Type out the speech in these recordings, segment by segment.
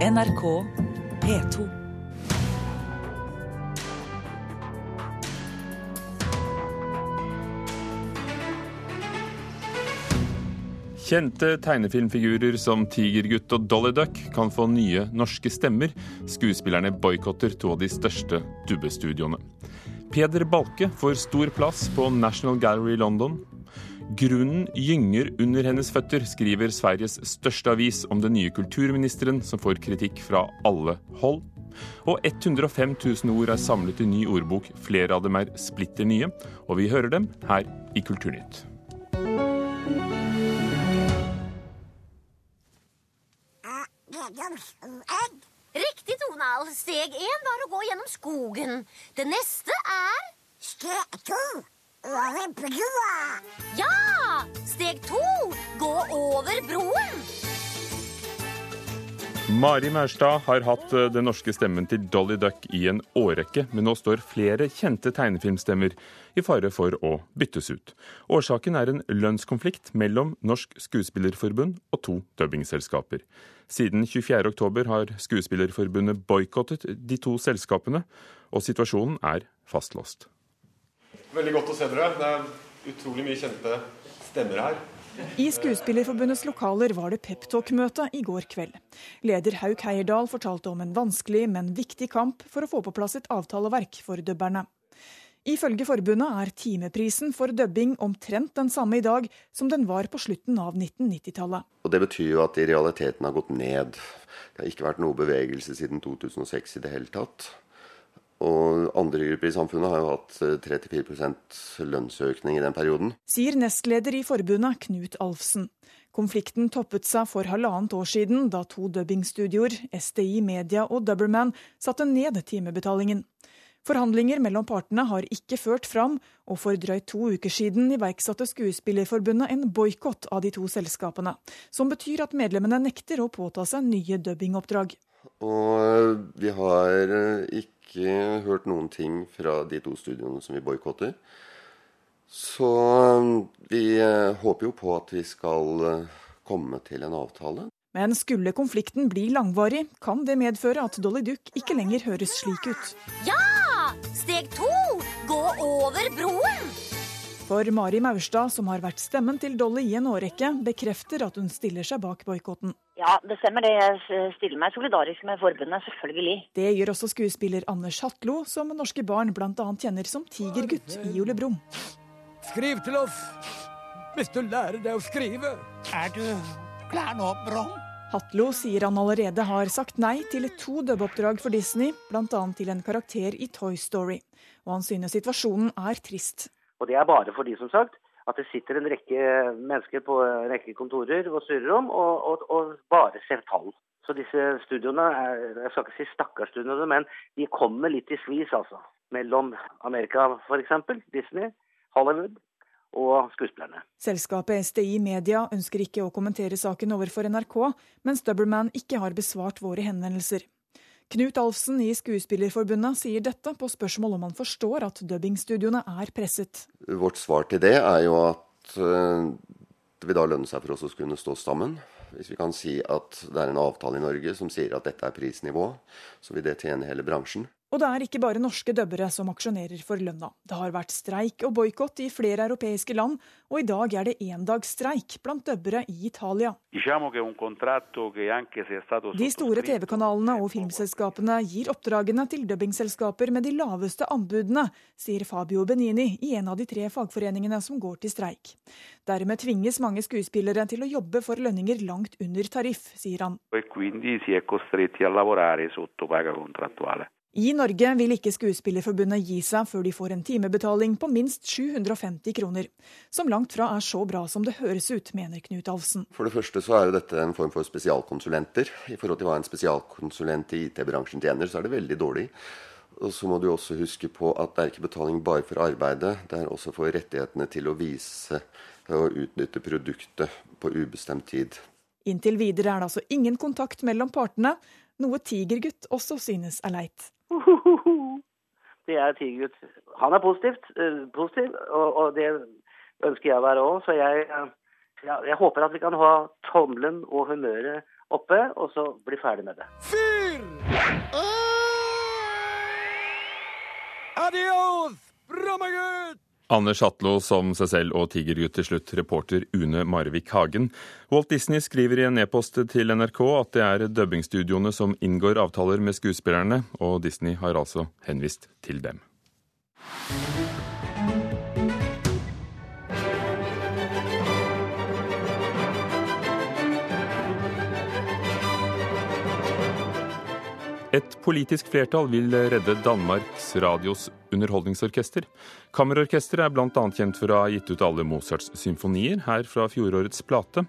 NRK P2. Kjente tegnefilmfigurer som Tigergutt og Dolly Duck kan få nye norske stemmer. Skuespillerne boikotter to av de største dubbestudioene. Peder Balke får stor plass på National Gallery London. Grunnen gynger under hennes føtter, skriver Sveriges største avis om den nye kulturministeren, som får kritikk fra alle hold. Og 105 000 ord er samlet i ny ordbok, flere av dem er splitter nye, og vi hører dem her i Kulturnytt. Riktig, Tonal. Steg én var å gå gjennom skogen. Det neste er Steg to over broa! Ja! Steg to gå over broen. Mari Maurstad har hatt eh, den norske stemmen til Dolly Duck i en årrekke, men nå står flere kjente tegnefilmstemmer i fare for å byttes ut. Årsaken er en lønnskonflikt mellom Norsk Skuespillerforbund og to dubbingselskaper. Siden 24.10 har Skuespillerforbundet boikottet de to selskapene, og situasjonen er fastlåst. Veldig godt å se dere. Det er utrolig mye kjente stemmer her. I Skuespillerforbundets lokaler var det peptalk-møte i går kveld. Leder Hauk Heierdal fortalte om en vanskelig, men viktig kamp for å få på plass et avtaleverk for dubberne. Ifølge forbundet er timeprisen for dubbing omtrent den samme i dag som den var på slutten av 1990-tallet. Det betyr jo at det i realiteten har gått ned. Det har ikke vært noe bevegelse siden 2006 i det hele tatt. Og andre grupper i samfunnet har jo hatt 34 lønnsøkning i den perioden. Sier nestleder i forbundet Knut Alfsen. Konflikten toppet seg for halvannet år siden, da to dubbingstudioer, SDI Media og Dubberman, satte ned timebetalingen. Forhandlinger mellom partene har ikke ført fram, og for drøyt to uker siden iverksatte Skuespillerforbundet en boikott av de to selskapene, som betyr at medlemmene nekter å påta seg nye dubbingoppdrag. Og vi har ikke hørt noen ting fra de to studioene som vi boikotter. Så vi håper jo på at vi skal komme til en avtale. Men skulle konflikten bli langvarig, kan det medføre at Dolly Duck ikke lenger høres slik ut. Ja! Steg to gå over broen. For Mari Maurstad, som har vært stemmen til Dolly i en årrekke, bekrefter at hun stiller seg bak boikotten. Ja, det stemmer det. Jeg stiller meg solidarisk med forbundet, selvfølgelig. Det gjør også skuespiller Anders Hatlo, som norske barn bl.a. kjenner som Tigergutt i Ole Brumm. Skriv til oss hvis du lærer deg å skrive. Er du klar nå, Brom? Hatlo sier han allerede har sagt nei til to dubbeoppdrag for Disney, bl.a. til en karakter i Toy Story. Og han synes situasjonen er trist. Og det er bare fordi, som sagt, at det sitter en rekke mennesker på en rekke kontorer og surrer om, og, og, og bare ser tall. Så disse studioene, er, jeg skal ikke si stakkarsstudioene, men de kommer litt i skvis, altså. Mellom Amerika f.eks., Disney, Hollywood og skuespillerne. Selskapet SDI Media ønsker ikke å kommentere saken overfor NRK, mens Dubberman ikke har besvart våre henvendelser. Knut Alfsen i Skuespillerforbundet sier dette på spørsmål om han forstår at dubbingstudioene er presset. Vårt svar til det er jo at det vil da lønne seg for oss å kunne stå sammen. Hvis vi kan si at det er en avtale i Norge som sier at dette er prisnivået, så vil det tjene hele bransjen. Og det er ikke bare norske dubbere som aksjonerer for lønna. Det har vært streik og boikott i flere europeiske land, og i dag er det endagsstreik blant dubbere i Italia. De store TV-kanalene og filmselskapene gir oppdragene til dubbingselskaper med de laveste anbudene, sier Fabio Benini i en av de tre fagforeningene som går til streik. Dermed tvinges mange skuespillere til å jobbe for lønninger langt under tariff, sier han. I Norge vil ikke Skuespillerforbundet gi seg før de får en timebetaling på minst 750 kroner, som langt fra er så bra som det høres ut, mener Knut Alfsen. For det første så er jo dette en form for spesialkonsulenter. I forhold til hva en spesialkonsulent i IT-bransjen tjener, så er det veldig dårlig. Og så må du også huske på at det er ikke betaling bare for arbeidet, det er også for rettighetene til å vise og utnytte produktet på ubestemt tid. Inntil videre er det altså ingen kontakt mellom partene, noe Tigergutt også synes er leit. Det er Tigergutt. Han er positivt, positiv, og, og, det ønsker jeg å være òg. Så jeg, jeg, jeg, håper at vi kan ha tommelen og humøret oppe, og så bli ferdig med det. Fyr! Adios, Brommagutt! Anders Hatlo som seg selv og Tigergutt til slutt, reporter Une Marvik Hagen. Walt Disney skriver i en e-post til NRK at det er dubbingstudioene som inngår avtaler med skuespillerne, og Disney har altså henvist til dem. Et politisk flertall vil redde Danmarks Radios underholdningsorkester. Kammerorkesteret er bl.a. kjent for å ha gitt ut alle Mozarts symfonier, her fra fjorårets plate.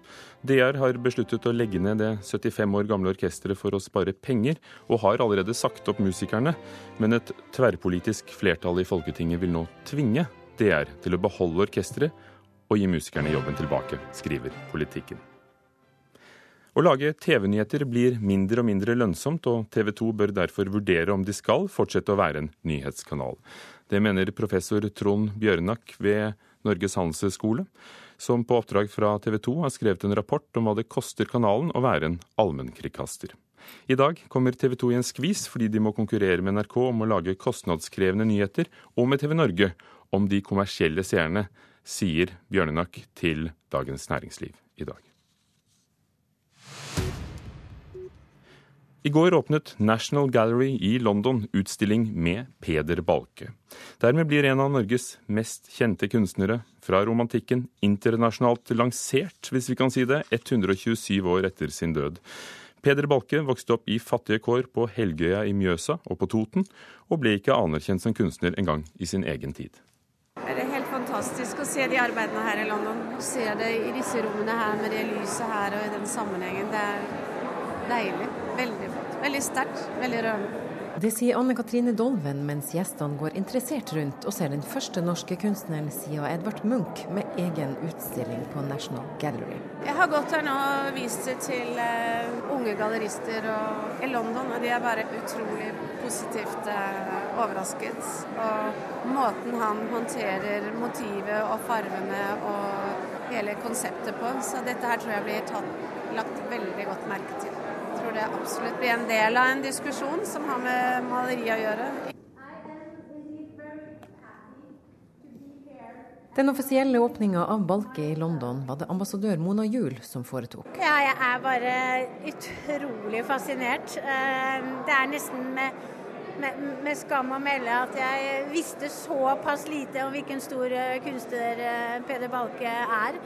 DR har besluttet å legge ned det 75 år gamle orkesteret for å spare penger, og har allerede sagt opp musikerne. Men et tverrpolitisk flertall i Folketinget vil nå tvinge DR til å beholde orkesteret og gi musikerne jobben tilbake, skriver Politikken. Å lage TV-nyheter blir mindre og mindre lønnsomt, og TV 2 bør derfor vurdere om de skal fortsette å være en nyhetskanal. Det mener professor Trond Bjørnak ved Norges handelshøyskole, som på oppdrag fra TV 2 har skrevet en rapport om hva det koster kanalen å være en allmennkringkaster. I dag kommer TV 2 i en skvis fordi de må konkurrere med NRK om å lage kostnadskrevende nyheter, og med TV Norge om de kommersielle seerne, sier Bjørnak til Dagens Næringsliv i dag. I går åpnet National Gallery i London utstilling med Peder Balke. Dermed blir en av Norges mest kjente kunstnere fra romantikken internasjonalt lansert, hvis vi kan si det, 127 år etter sin død. Peder Balke vokste opp i fattige kår på Helgøya i Mjøsa og på Toten, og ble ikke anerkjent som kunstner engang i sin egen tid. Det er helt fantastisk å se de arbeidene her i London. Se det i disse rommene her med det lyset her og i den sammenhengen. Det er deilig. Veldig. Veldig sterkt. Veldig rørende. Det sier Anne Katrine Dolven mens gjestene går interessert rundt og ser den første norske kunstneren siden Edvard Munch med egen utstilling på National Gallery. Jeg har gått her nå og vist det til uh, unge gallerister og, i London, og de er bare utrolig positivt uh, overrasket. Og måten han håndterer motivet og farvene og hele konseptet på. Så dette her tror jeg blir tatt, lagt veldig godt merke til tror det absolutt blir en del av en diskusjon som har med maleri å gjøre. Den offisielle åpninga av Balke i London var det ambassadør Mona Juel som foretok. Ja, jeg er bare utrolig fascinert. Eh, det er nesten med med, med, skam å melde at jeg visste såpass lite om hvilken stor eh, kunstner eh, Peder Balke er.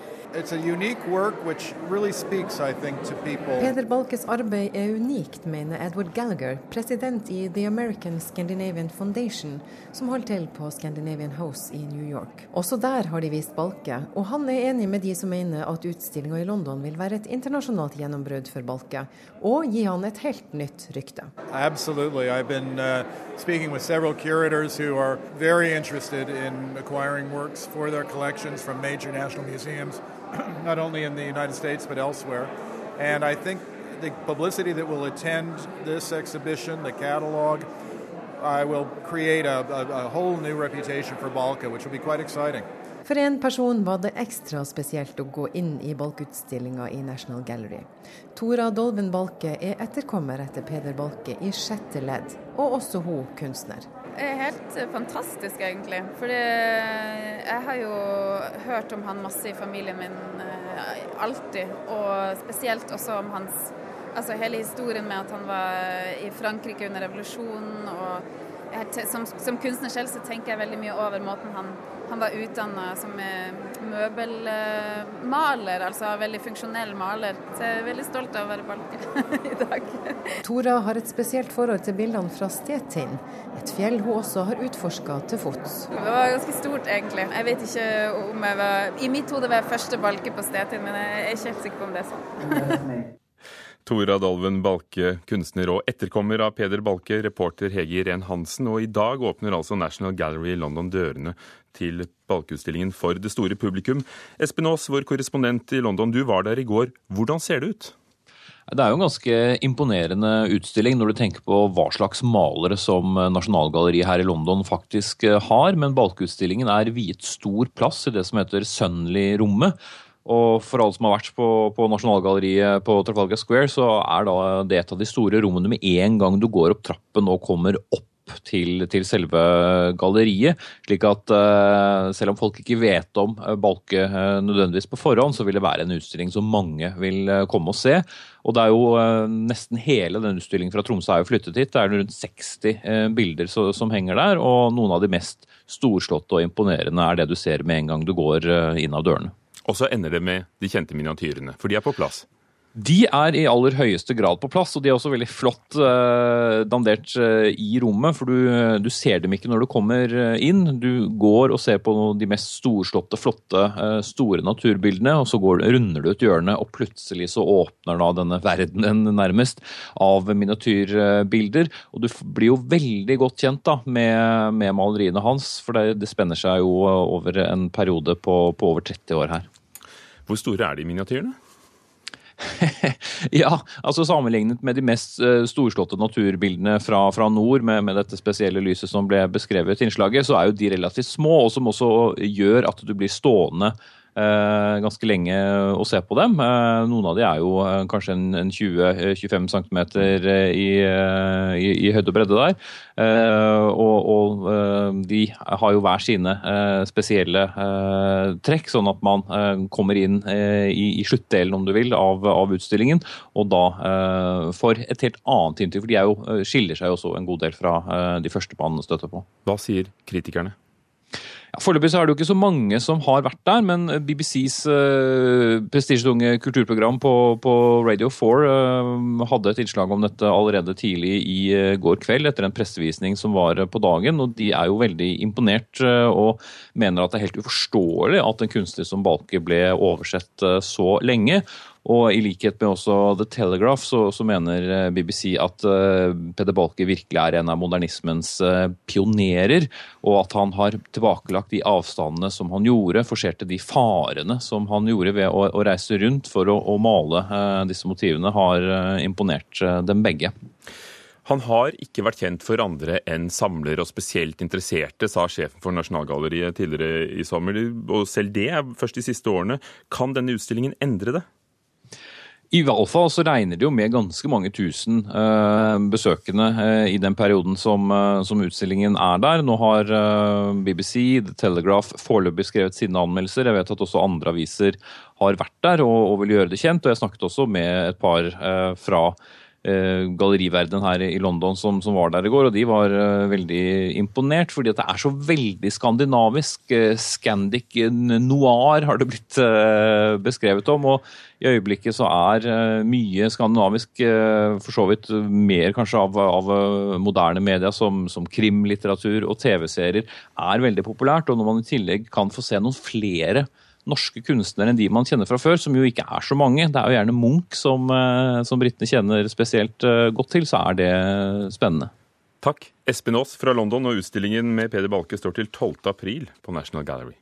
Really speaks, think, Peder Balkes arbeid er unikt, mener Edward Gallagher, president i The American Scandinavian Foundation, som holder til på Scandinavian House i New York. Også der har de vist Balke, og han er enig med de som mener at utstillinga i London vil være et internasjonalt gjennombrudd for Balke, og gi han et helt nytt rykte. Absolutely. I've been, uh... speaking with several curators who are very interested in acquiring works for their collections from major national museums, not only in the United States but elsewhere. And I think the publicity that will attend this exhibition, the catalog, I will create a, a, a whole new reputation for Balka, which will be quite exciting. For en person var det ekstra spesielt å gå inn i Balke-utstillinga i National Gallery. Tora Dolven Balke er etterkommer etter Peder Balke i sjette ledd, og også hun kunstner. Det er helt fantastisk, egentlig. For jeg har jo hørt om han masse i familien min eh, alltid. Og spesielt også om hans Altså hele historien med at han var i Frankrike under revolusjonen. og jeg, som, som kunstner selv så tenker jeg veldig mye over måten han han var utdanna som møbelmaler, altså veldig funksjonell maler. Så jeg er veldig stolt av å være balke i dag. Tora har et spesielt forhold til bildene fra Stettin, et fjell hun også har utforska til fots. Det var ganske stort, egentlig. Jeg vet ikke om jeg var I mitt hode var jeg første balke på Stettin, men jeg er ikke helt sikker på om det er sånn. Tora Dolven Balke, kunstner og etterkommer av Peder Balke, reporter Hege Irén Hansen. Og i dag åpner altså National Gallery i London dørene til Balkeutstillingen for det store publikum. Espen Aas, vår korrespondent i London, du var der i går. Hvordan ser det ut? Det er jo en ganske imponerende utstilling når du tenker på hva slags malere som Nasjonalgalleriet her i London faktisk har. Men Balkeutstillingen er viet stor plass i det som heter Sunly-rommet. Og for alle som har vært på, på Nasjonalgalleriet på Trafalgar Square, så er det et av de store rommene med en gang du går opp trappen og kommer opp til, til selve galleriet. Slik at uh, selv om folk ikke vet om uh, Balke uh, nødvendigvis på forhånd, så vil det være en utstilling som mange vil komme og se. Og det er jo nesten hele den utstillingen fra Tromsø er jo flyttet hit. Det er rundt 60 bilder så, som henger der, og noen av de mest storslåtte og imponerende er det du ser med en gang du går inn av dørene. Og så ender det med de kjente miniatyrene, for de er på plass. De er i aller høyeste grad på plass, og de er også veldig flott eh, dandert eh, i rommet. For du, du, ser dem ikke når du kommer uh, inn. Du går og ser på de mest storslåtte, flotte, store naturbildene, og så går, runder du et hjørne, og plutselig så åpner da denne verdenen nærmest av miniatyrbilder. Og du blir jo veldig godt kjent da med, med maleriene hans, for det, det, spenner seg jo over en periode på, på over 30 år her. Hvor store er de miniatyrene? ja, altså sammenlignet med de mest uh, storslåtte naturbildene fra, fra nord, med, med, dette spesielle lyset som ble beskrevet i innslaget, så er jo de relativt små, og som også gjør at du blir stående Eh, ganske lenge å se på dem. Eh, noen av de er jo eh, kanskje en, 20-25 cm i, i, i høyde og bredde der. Og, og, de har jo hver sine spesielle trekk, sånn at man kommer inn i, i sluttdelen, om du vil, av, av, utstillingen, og da får et helt annet inntrykk. For de jo, skiller seg jo også en god del fra de første man støtter på. Hva sier kritikerne? Ja, Foreløpig er det jo ikke så mange som har vært der, men BBCs eh, prestisjetunge kulturprogram på, på, Radio 4 eh, hadde et innslag om dette allerede tidlig i eh, går kveld, etter en pressevisning som var på dagen. og De er jo veldig imponert og mener at det er helt uforståelig at en kunstner som Balke ble oversett så lenge. Og i likhet med også The Telegraph så, så mener eh, BBC at uh, Peder Balke virkelig er en av modernismens uh, pionerer, og at han har tilbakelagt de avstandene som han gjorde, forserte de farene som han gjorde ved å, å reise rundt for å, å male uh, disse motivene, har imponert dem begge. Han har ikke vært kjent for andre enn samlere og spesielt interesserte, sa sjefen for Nasjonalgalleriet tidligere i sommer. Og selv det er først de siste årene. Kan denne utstillingen endre det? I hvert fall så regner det jo med ganske mange tusen uh, besøkende uh, i den perioden som, uh, som, utstillingen er der. Nå har BBC, The Telegraph foreløpig skrevet sine anmeldelser. Jeg vet at også andre aviser har vært der og, og vil gjøre det kjent. Og jeg snakket også med et par fra Eh, galleriverdenen her i London som, som, var der i går, og de var uh, veldig imponert, fordi at det er så veldig skandinavisk. Uh, Scandic noir har det blitt beskrevet om. og i øyeblikket så er mye skandinavisk, for så vidt mer kanskje av, av moderne media som, som krimlitteratur og TV-serier, er veldig populært. Og når man i tillegg kan få se noen flere norske kunstnere enn de man kjenner fra før, som jo ikke er så mange. Det er jo gjerne Munch som, eh, som britene kjenner spesielt eh, godt til, så er det spennende. Takk. Espen Aas fra London, og utstillingen med Peder Balke står til 12. april på National Gallery.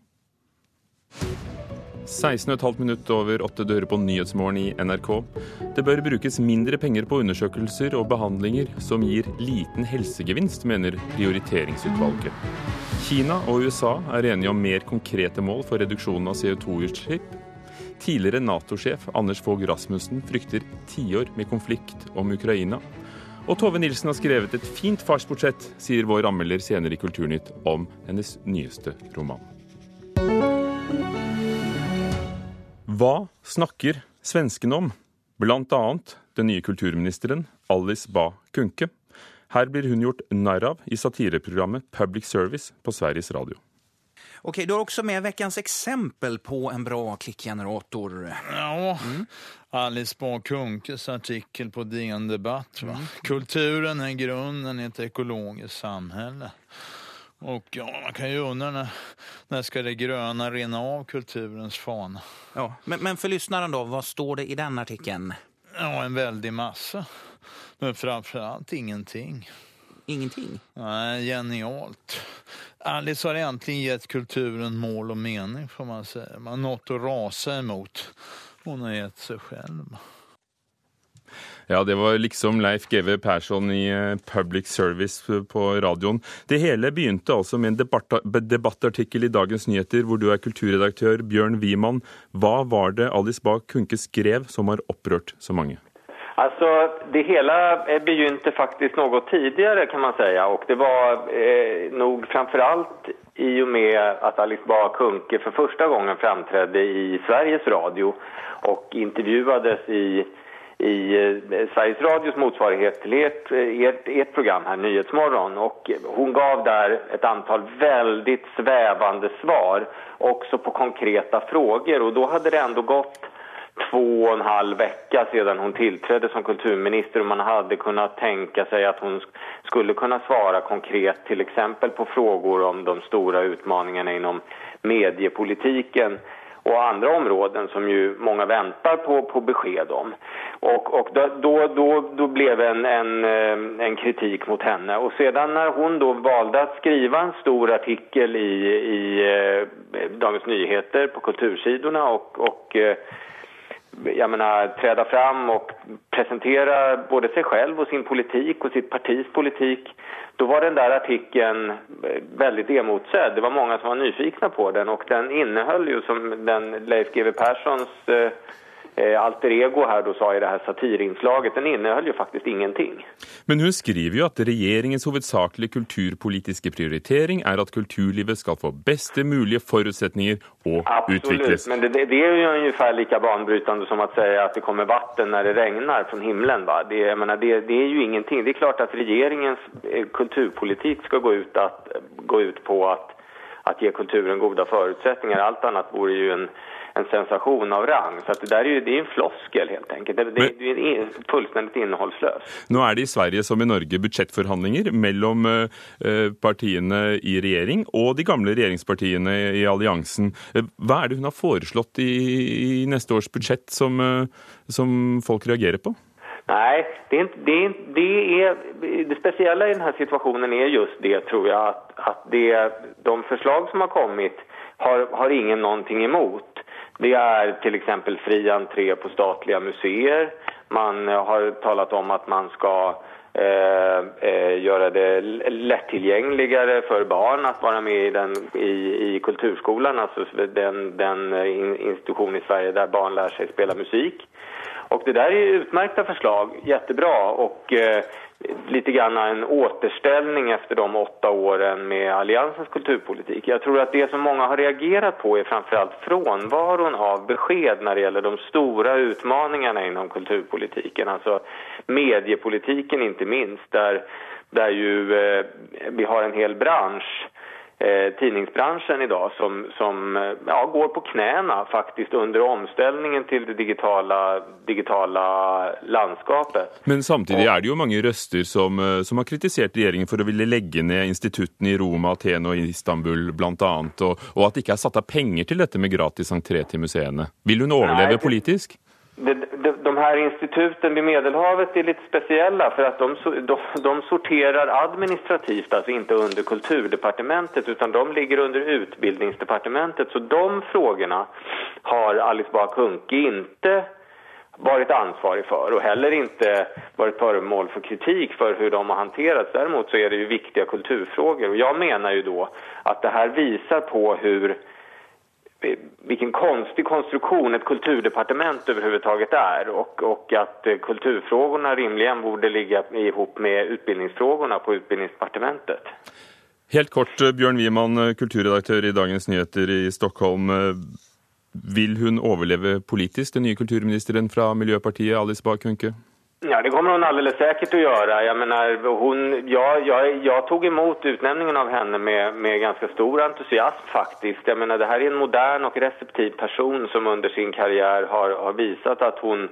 16,5 minutt over åtte dører på Nyhetsmorgen i NRK. Det bør brukes mindre penger på undersøkelser og behandlinger som gir liten helsegevinst, mener prioriteringsutvalget. Kina og USA er enige om mer konkrete mål for reduksjonen av CO2-utslipp. Tidligere Nato-sjef Anders Fogh Rasmussen frykter tiår med konflikt om Ukraina. Og Tove Nilsen har skrevet et fint farsbudsjett, sier vår anmelder senere i Kulturnytt om hennes nyeste roman. Hva snakker svenskene om? Blant annet den nye kulturministeren Alice Bah Kuhnke. Her blir hun gjort narr av i satireprogrammet Public Service på Sveriges Radio. Okej, du har også med veckans eksempel på en bra klickgenerator. Ja, mm. Alice Bah Kunkes artikel på DN Debatt. Mm. Kulturen är grunden i ett ekologiskt samhälle. Och ja, man kan ju undra när, när ska det gröna rinna av kulturens fane? Ja, men, men för lyssnaren då, vad står det i den artikeln? Ja, en väldig massa. Men framförallt ingenting. Ingenting? Nej, genialt. Alice har äntligen gett kulturen mål och mening får man säga. Man har något att rasa emot. Hon har gett sig själv. Ja, det var liksom Leif Geve Persson i eh, Public Service på radioen. Det hele begynte altså med en debattartikkel i Dagens Nyheter, hvor du er kulturredaktør, Bjørn Wiman. Hva var det Alice Bah Kunke skrev som har opprørt så mange? Alltså, det hele begynte faktisk noe tidligere, kan man si. Og det var eh, framfor alt i og med at Alice Bah Kunke for første gangen framträdde i Sveriges Radio og intervjuades i, i eh, Sveriges Radios motsvarighet till ert, ert, ert program här, Nyhetsmorgon. Och hon gav där ett antal väldigt svävande svar också på konkreta frågor och då hade det ändå gått två och en halv vecka sedan hon tillträdde som kulturminister och man hade kunnat tänka sig att hon skulle kunna svara konkret till exempel på frågor om de stora utmaningarna inom mediepolitiken och andra områden som ju många väntar på, på besked om. Och, och då, då, då blev en, en, eh, en kritik mot henne. Och sedan när hon då valde att skriva en stor artikel i, i eh, Dagens Nyheter på kultursidorna och, och eh, jag menar, träda fram och presentera både sig själv och sin politik och sitt partis politik. Då var den där artikeln väldigt emotsedd. Det var många som var nyfikna på den och den innehöll ju som den Leif GW Perssons eh, Eh, alter ego her då sa i det her satirinslaget, den innehöll jo faktisk ingenting. Men hun skriver jo at regjeringens hovedsakelige kulturpolitiske prioritering er at kulturlivet skal få beste mulige forutsetninger og Absolut, utvikles. men det, det, er jo ungefär like banbrytende som å si at det kommer vatten når det regner fra himmelen. Va? Det, menar, det, det, er jo ingenting. Det er klart at regjeringens eh, kulturpolitikk skal gå ut, at, gå ut på at gi kulturen gode forutsetninger. Alt annet vore jo en en sensation av rang. Så det der er, ju det er en floskel helt enkelt. Det, det, det er fullstendig innehållslöst. Nå er det i Sverige som i Norge budsjettforhandlinger mellom uh, partiene i regjering og de gamle regjeringspartiene i alliansen. Hva er det hun har foreslått i, i neste års budsjett som, som folk reagerer på? Nej, det, är det, det, är, det speciella i den här situationen är just det, tror jag, att, att det, de förslag som har kommit har, har ingen någonting emot. Det till exempel fri entré på statliga museer. Man har talat om att man ska eh, eh, göra det lättillgängligare för barn att vara med i, den, i, i kulturskolan, alltså den, den institution i Sverige där barn lär sig spela musik. Och det där är utmärkta förslag, jättebra. Och eh, lite grann en återställning efter de åtta åren med Alliansens kulturpolitik. Jag tror att det som många har reagerat på är framförallt frånvaron av besked när det gäller de stora utmaningarna inom kulturpolitiken. Alltså mediepolitiken inte minst, där, där ju eh, vi har en hel bransch eh, tidningsbranschen idag som, som eh, ja, går på knäna faktiskt under omställningen til det digitala, digitala landskapet. Men samtidig er det jo mange røster som, eh, som har kritisert regjeringen for å ville legge ned instituttene i Roma, Aten og Istanbul bl.a., og, og at det ikke er satt av penger til dette med gratis entré til museene. Vil hun overleve politisk? De, de, de här instituten vid Medelhavet är lite speciella för att de, de, de, sorterar administrativt, alltså inte under kulturdepartementet utan de ligger under utbildningsdepartementet. Så de frågorna har Alice Bah Kuhnke inte varit ansvarig för och heller inte varit föremål för kritik för hur de har hanterats. Däremot så är det ju viktiga kulturfrågor och jag menar ju då att det här visar på hur vilken konstig konstruktion ett kulturdepartement överhuvudtaget är och, och att eh, kulturfrågorna rimligen borde ligga med utbildningsfrågorna på utbildningsdepartementet. Helt kort, eh, Bjørn Wiemann, eh, kulturredaktør i Dagens Nyheter i Stockholm. Vil hun overleve politisk, den nye kulturministeren fra Miljøpartiet, Alice Bah Kuhnke? Ja, det kommer hun alldeles säkert att göra. Jag menar, hon, ja, jag, jag tog emot utnämningen av henne med, med ganska stor entusiasm faktiskt. Jag menar, det här är en modern och receptiv person som under sin karriär har, har visat att hon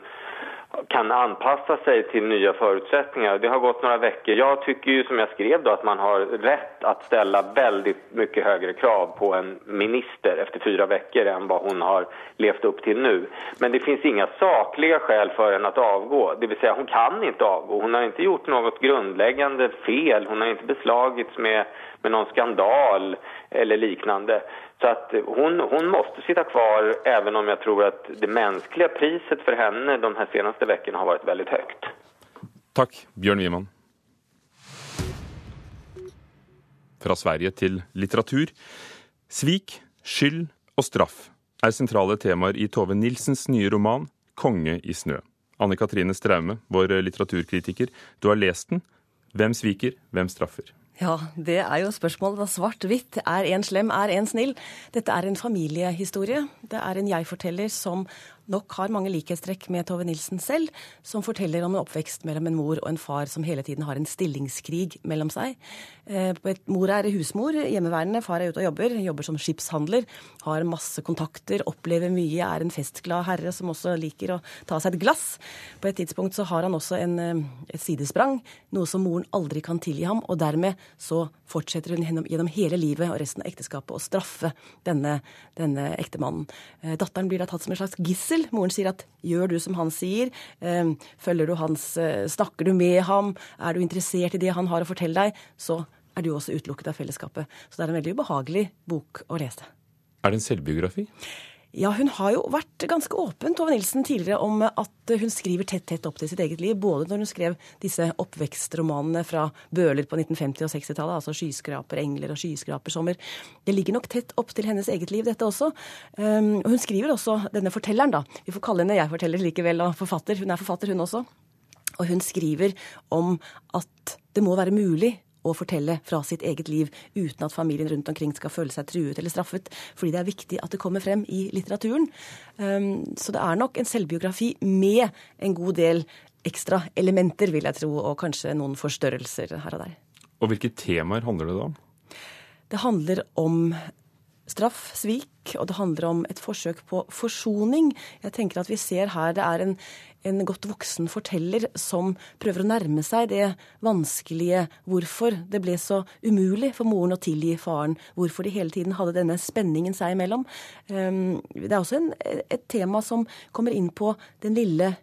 kan anpassa seg til nye forutsetninger. Det har gått noen uker. Jeg tycker ju som jeg skrev då at man har rett å stille veldig mye høyere krav på en minister efter fyra uker enn hva hun har levt opp til nå. Men det fins ingen saklige skäl for henne å avgå. Det vill säga hun kan ikke avgå. Hun har ikke gjort noe grunnleggende fel. Hun har ikke beslagits med, med noen skandal eller liknande. Så att hon, hon måste sitta kvar även om jag tror att det mänskliga priset för henne de här senaste veckorna har varit väldigt högt. Takk, Bjørn Wiemann. Fra Sverige til litteratur. Svik, skyld og straff er sentrale temaer i Tove Nilsens nye roman 'Konge i snø'. Anne Katrine Straume, vår litteraturkritiker, du har lest den. Hvem sviker, hvem straffer? Ja, det er jo spørsmålet. Svart-hvitt. Er en slem, er en snill? Dette er en familiehistorie. Det er en jeg-forteller som nok har mange likhetstrekk med Tove Nilsen selv, som forteller om en oppvekst mellom en mor og en far som hele tiden har en stillingskrig mellom seg. Eh, mor er husmor, hjemmeværende, far er ute og jobber, jobber som skipshandler, har masse kontakter, opplever mye, er en festglad herre som også liker å ta seg et glass. På et tidspunkt så har han også en, eh, et sidesprang, noe som moren aldri kan tilgi ham, og dermed så fortsetter hun gjennom, gjennom hele livet og resten av ekteskapet å straffe denne, denne ektemannen. Eh, datteren blir da tatt som en slags gissel. Moren sier at gjør du som han sier, eh, følger du hans, eh, snakker du med ham, er du interessert i det han har å fortelle deg, så er du også utelukket av fellesskapet. Så det er en veldig ubehagelig bok å lese. Er det en selvbiografi? Ja, hun har jo vært ganske åpen, Tove Nilsen, tidligere om at hun skriver tett tett opp til sitt eget liv. Både når hun skrev disse oppvekstromanene fra Bøhler på 1950- og 60-tallet, altså 'Skyskraper engler' og 'Skyskrapersommer'. Det ligger nok tett opp til hennes eget liv, dette også. Um, hun skriver også, denne fortelleren, da. Vi får kalle henne jeg-forteller likevel, og forfatter. Hun er forfatter, hun også. Og hun skriver om at det må være mulig å fortelle fra sitt eget liv uten at familien rundt omkring skal føle seg truet eller straffet, fordi det er viktig at det kommer frem i litteraturen. Um, så det er nok en selvbiografi med en god del ekstra elementer, vil jeg tro, og kanskje noen forstørrelser her og der. Og hvilke temaer handler det da om? Det handler om straff, svik, og det handler om et forsøk på forsoning. Jeg tenker at vi ser her det er en, en godt voksen forteller som prøver å nærme seg det vanskelige hvorfor det ble så umulig for moren å tilgi faren, hvorfor de hele tiden hadde denne spenningen seg imellom. Ehm, det er også en, et tema som kommer inn på den lille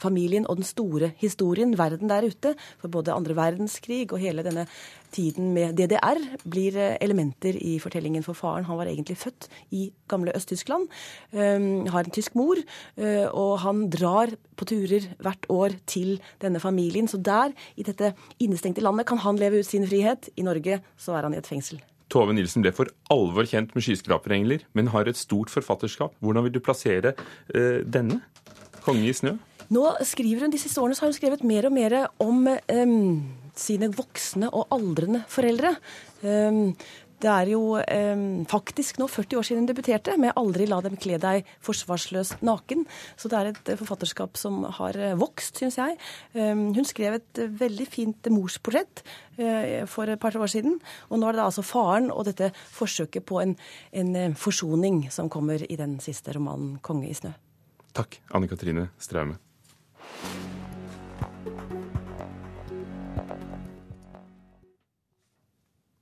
familien og den store historien, verden der ute. For både andre verdenskrig og hele denne tiden med DDR blir eh, elementer i fortellingen for faren. Han var egentlig født i gamle Øst-Tyskland, um, har en tysk mor, uh, og han drar på turer hvert år til denne familien. Så der, i dette innestengte landet, kan han leve ut sin frihet. I Norge så er han i et fengsel. Tove Nilsen ble for alvor kjent med 'Skyskraperengler', men har et stort forfatterskap. Hvordan vil du plassere uh, denne? 'Konge i snø'? Nå skriver hun, De siste årene så har hun skrevet mer og mer om um, sine voksne og aldrende foreldre. Um, det er jo eh, faktisk nå 40 år siden hun debuterte med 'Aldri la dem kle deg forsvarsløs naken'. Så det er et eh, forfatterskap som har eh, vokst, syns jeg. Eh, hun skrev et eh, veldig fint morsportrett eh, for et par år siden. Og nå er det da altså faren og dette forsøket på en, en forsoning som kommer i den siste romanen 'Konge i snø'. Takk, Anne Katrine Straume.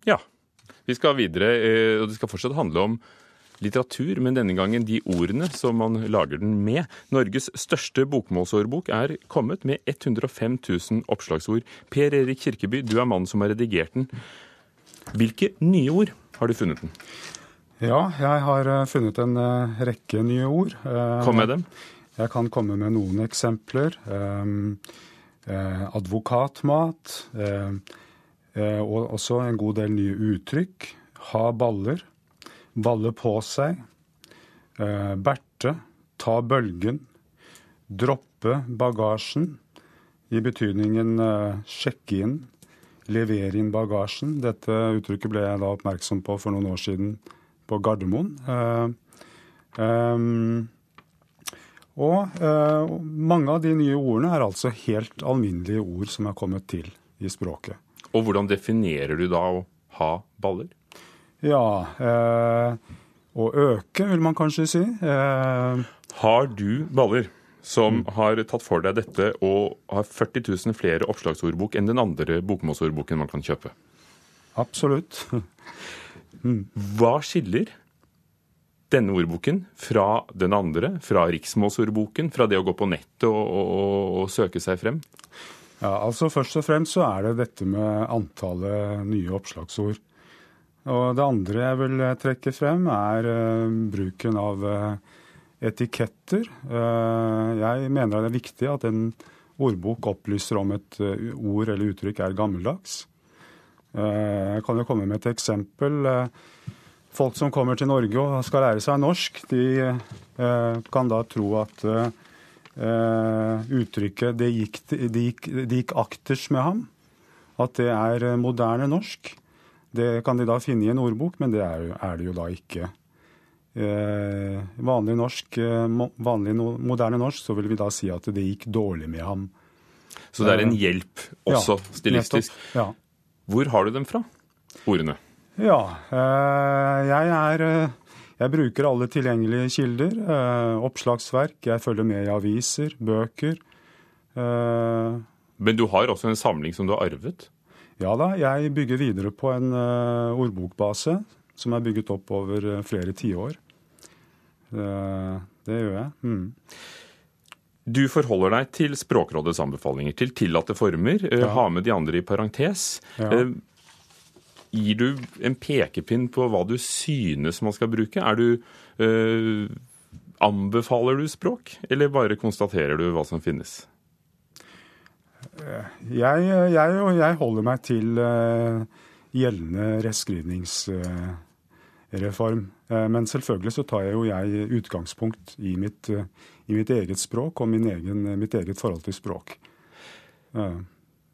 Ja. Vi skal videre, eh, og det skal fortsatt handle om litteratur, men denne gangen de ordene som man lager den med. Norges største bokmålsårbok er kommet med 105 000 oppslagsord. Per Erik Kirkeby, du er mannen som har redigert den. Hvilke nye ord har du funnet den? Ja, jeg har eh, funnet en uh, rekke nye ord. Kom med dem. Jeg kan komme med noen eksempler. Um, uh, advokatmat. og også en god del nye uttrykk. Ha baller. Balle på seg. berte. Ta bølgen. Droppe bagasjen. I betydningen sjekke inn. Levere inn bagasjen. Dette uttrykket ble jeg da oppmerksom på for noen år siden på Gardermoen. Um, og eh, mange av de nye ordene er altså helt alminnelige ord som er kommet til i språket. Og hvordan definerer du da å ha baller? Ja, eh, å øke, vil man kanskje si. har du baller? Som mm. har tatt for deg dette og har 40 000 flere oppslagsordbok enn den andre bokmålsordboken man kan kjøpe? Absolutt. Hva skiller denne ordboken fra den andre, fra riksmålsordboken, fra det å gå på nettet og, og, og, søke seg frem? Ja, altså Først og fremst så er det dette med antallet nye oppslagsord. Og det andre jeg vil trekke frem, er bruken av etiketter. Jeg mener det er viktig at en ordbok opplyser om et ord eller uttrykk er gammeldags. Jeg kan jo komme med et eksempel. Folk som kommer til Norge og skal lære seg norsk, de kan da tro at uttrykket det gikk, de gikk, de gikk akters med ham', at det er moderne norsk. Det kan de da finne i en ordbok, men det er, er det jo da ikke. Eh, vanlig norsk, vanlig moderne norsk, så vil vi da si at det gikk dårlig med ham. Så det er en hjelp også, ja, stilistisk. Ja. Hvor har du dem fra, ordene? Ja, jeg er Jeg bruker alle tilgjengelige kilder. Oppslagsverk. Jeg følger med i aviser, bøker. Men du har også en samling som du har arvet? Ja da, jeg bygger videre på en ordbokbase som er bygget opp over flere tiår. Det gjør jeg. Mm. Du forholder deg til Språkrådets anbefalinger, til tillatte former. Ja. Ha med de andre i parentes. Ja. Gir du en pekepinn på hva du synes man skal bruke? Er du, øh, anbefaler du språk, eller bare konstaterer du hva som finnes? Jeg, jeg, jeg holder meg til uh, gjeldende rettskrivningsreform. Uh, men selvfølgelig så tar jeg jo jeg utgangspunkt i mitt, i mitt eget språk og egen, mitt eget forhold til språk.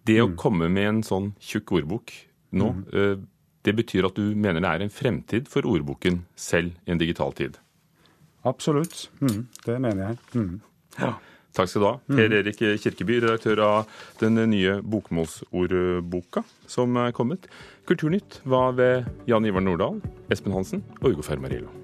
Det å mm. komme med en sånn tjukk ordbok nå, mm. det betyr at du mener det er en fremtid for ordboken selv i en digital tid? Absolutt. Mm. Det mener jeg. Mm. Ja. Takk skal du ha. Per Erik Kirkeby, redaktør av den nye bokmålsordboka som er kommet. Kulturnytt var ved Jan Ivar Nordahl, Espen Hansen og Ugo Fermarillo.